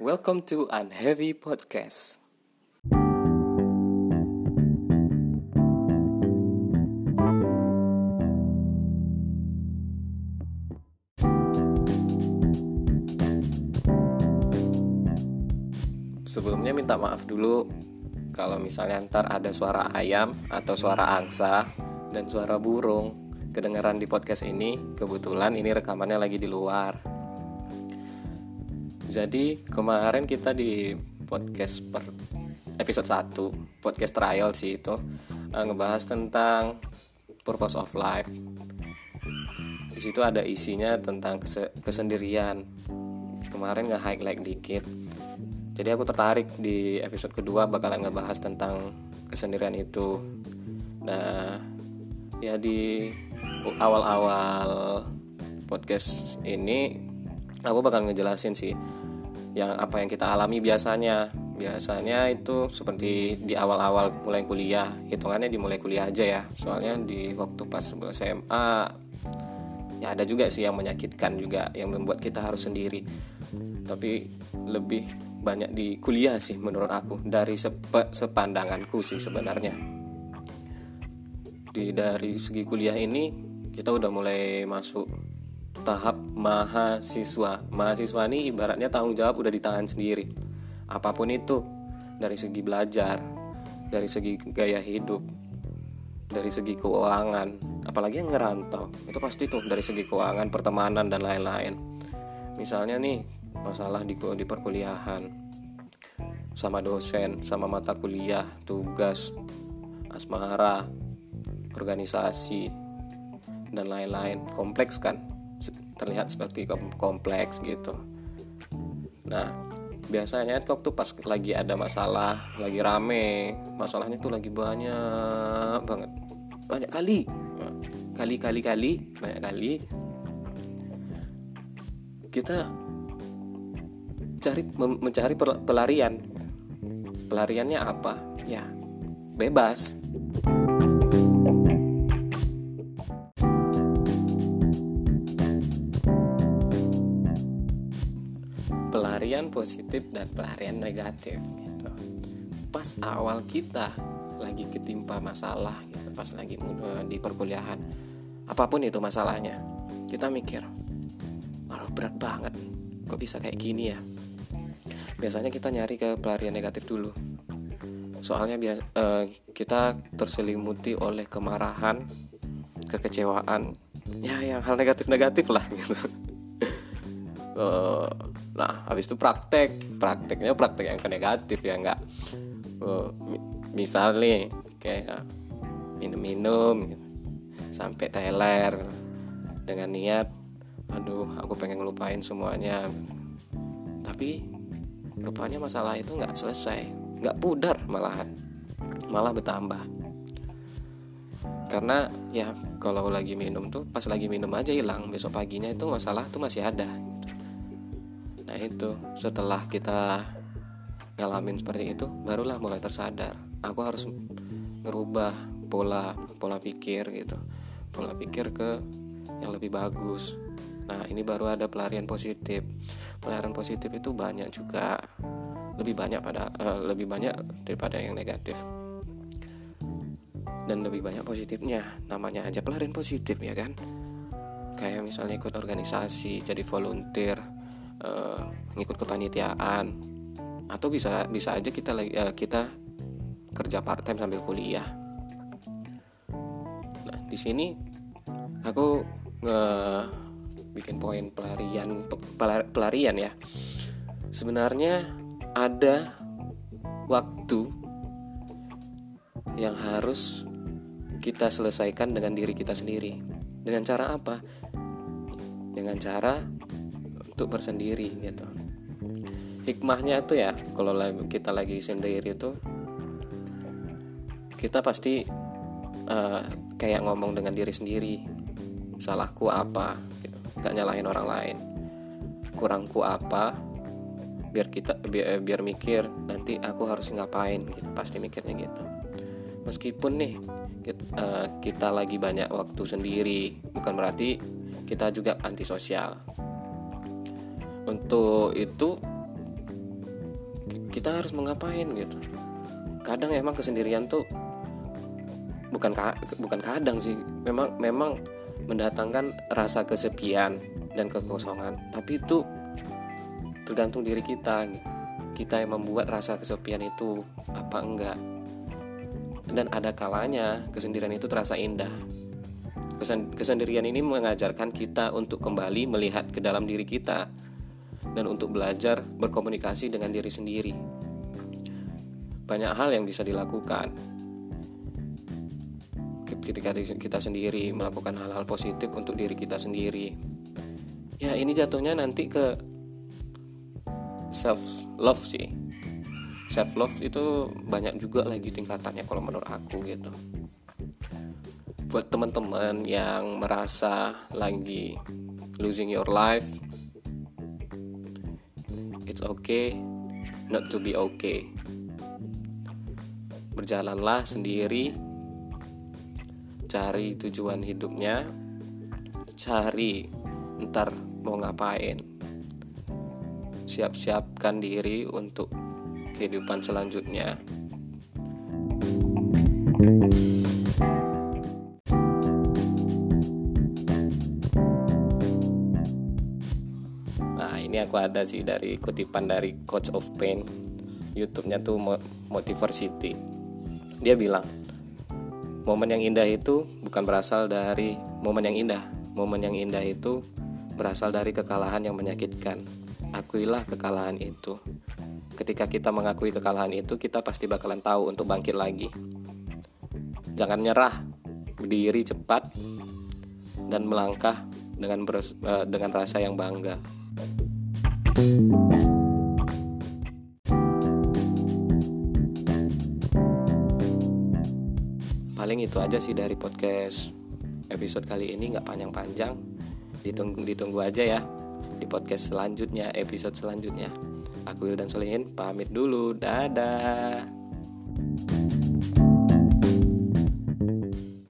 Welcome to Unheavy Podcast. Sebelumnya minta maaf dulu kalau misalnya ntar ada suara ayam atau suara angsa dan suara burung kedengaran di podcast ini. Kebetulan ini rekamannya lagi di luar. Jadi kemarin kita di podcast per episode 1 podcast trial sih itu uh, ngebahas tentang purpose of life. Di situ ada isinya tentang kese kesendirian. Kemarin nggak highlight dikit jadi aku tertarik di episode kedua bakalan ngebahas tentang kesendirian itu nah ya di awal-awal podcast ini aku bakal ngejelasin sih yang apa yang kita alami biasanya. Biasanya itu seperti di awal-awal mulai kuliah hitungannya dimulai kuliah aja ya. Soalnya di waktu pas SMA ya ada juga sih yang menyakitkan juga yang membuat kita harus sendiri. Tapi lebih banyak di kuliah sih menurut aku dari sepe, sepandanganku sih sebenarnya. Di dari segi kuliah ini kita udah mulai masuk tahap mahasiswa. Mahasiswa ini ibaratnya tanggung jawab udah di tangan sendiri. Apa pun itu dari segi belajar dari segi gaya hidup dari segi keuangan apalagi yang ngerantau itu pasti tuh dari segi keuangan pertemanan dan lain-lain. Misalnya nih masalah di di perkuliahan sama dosen sama mata kuliah tugas asmara organisasi dan lain-lain. Kompleks kan terlihat seperti kompleks gitu. Nah biasanya waktu pas lagi ada masalah lagi rame masalahnya tuh lagi banyak banget. Banyak kali. Kali kali kali banyak kali. Kita mencari mencari pelarian. Pelariannya apa? Ya bebas positif dan pelarian negatif gitu. Pas awal kita lagi ketimpa masalah gitu pas lagi di perkuliahan apa pun itu masalahnya kita mikir Waduh berat banget kok bisa kayak gini ya? Biasanya kita nyari ke pelarian negatif dulu. Soalnya biasa, eh, kita terselimuti oleh kemarahan kekecewaan ya yang hal negatif-negatif lah gitu. Uh, nah habis itu praktek. Prakteknya praktek yang ke negatif ya enggak. Uh, eh, misal nih kayak minum-minum gitu. sampai teler dengan niat aduh aku pengen ngelupain semuanya. Tapi rupanya masalah itu nggak selesai. Nggak pudar malahan. Malah bertambah. Karena ya kalau lagi minum tuh pas lagi minum aja hilang. Besok paginya itu masalah tuh masih ada. Nah itu setelah kita ngalamin seperti itu barulah mulai tersadar aku harus ngerubah pola pola pikir gitu pola pikir ke yang lebih bagus Nah, ini baru ada pelarian positif. Pelarian positif itu banyak juga, lebih banyak pada uh, lebih banyak daripada yang negatif. Dan lebih banyak positifnya. Namanya aja pelarian positif ya kan. Kayak misalnya ikut organisasi, jadi volunteer, uh, ngikut kepanitiaan, atau bisa bisa aja kita uh, kita kerja part time sambil kuliah. Nah, di sini aku nge bikin poin pelarian pelarian ya. Sebenarnya ada waktu yang harus kita selesaikan dengan diri kita sendiri. Dengan cara apa? Dengan cara untuk bersendiri gitu. Hikmahnya itu ya kalau kita lagi sendiri itu kita pasti uh, kayak ngomong dengan diri sendiri salahku apa? gak nyalahin orang lain. Kurangku apa? Biar kita biar, biar mikir nanti aku harus ngapain? Gitu pasti mikirnya gitu. Meskipun nih kita, uh, eh, kita lagi banyak waktu sendiri bukan berarti kita juga antisosial untuk itu kita harus mengapain gitu. Kadang emang kesendirian tuh bukan ka, bukan kadang sih. Memang memang mendatangkan rasa kesepian dan kekosongan. Tapi itu tergantung diri kita. Kita yang membuat rasa kesepian itu apa enggak. Dan ada kalanya kesendirian itu terasa indah. Kesendirian ini mengajarkan kita untuk kembali melihat ke dalam diri kita dan untuk belajar berkomunikasi dengan diri sendiri. Banyak hal yang bisa dilakukan. Ketika kita sendiri melakukan hal-hal positif untuk diri kita sendiri. Ya ini jatuhnya nanti ke self love sih. Self love itu banyak juga lagi tingkatannya kalau menurut aku gitu. Buat teman-teman yang merasa lagi losing your life it's okay not to be okay. Berjalanlah sendiri. Cari tujuan hidupnya. Cari ntar mau ngapain. Siap-siapkan diri untuk kehidupan selanjutnya nah ini aku ada sih dari kutipan dari Coach of Pain YouTube-nya tuh Motiversity dia bilang Momen yang indah itu bukan berasal dari momen yang indah. Momen yang indah itu berasal dari kekalahan yang menyakitkan. Akuilah kekalahan itu. Ketika kita mengakui kekalahan itu, kita pasti bakalan tahu untuk bangkit lagi. Jangan nyerah, berdiri cepat dan melangkah dengan beres, uh, dengan rasa yang bangga. Paling itu aja sih dari podcast episode kali ini nggak panjang-panjang. Ditunggu ditunggu aja ya di podcast selanjutnya episode selanjutnya. Aku Wildan Solihin pamit dulu. Dadah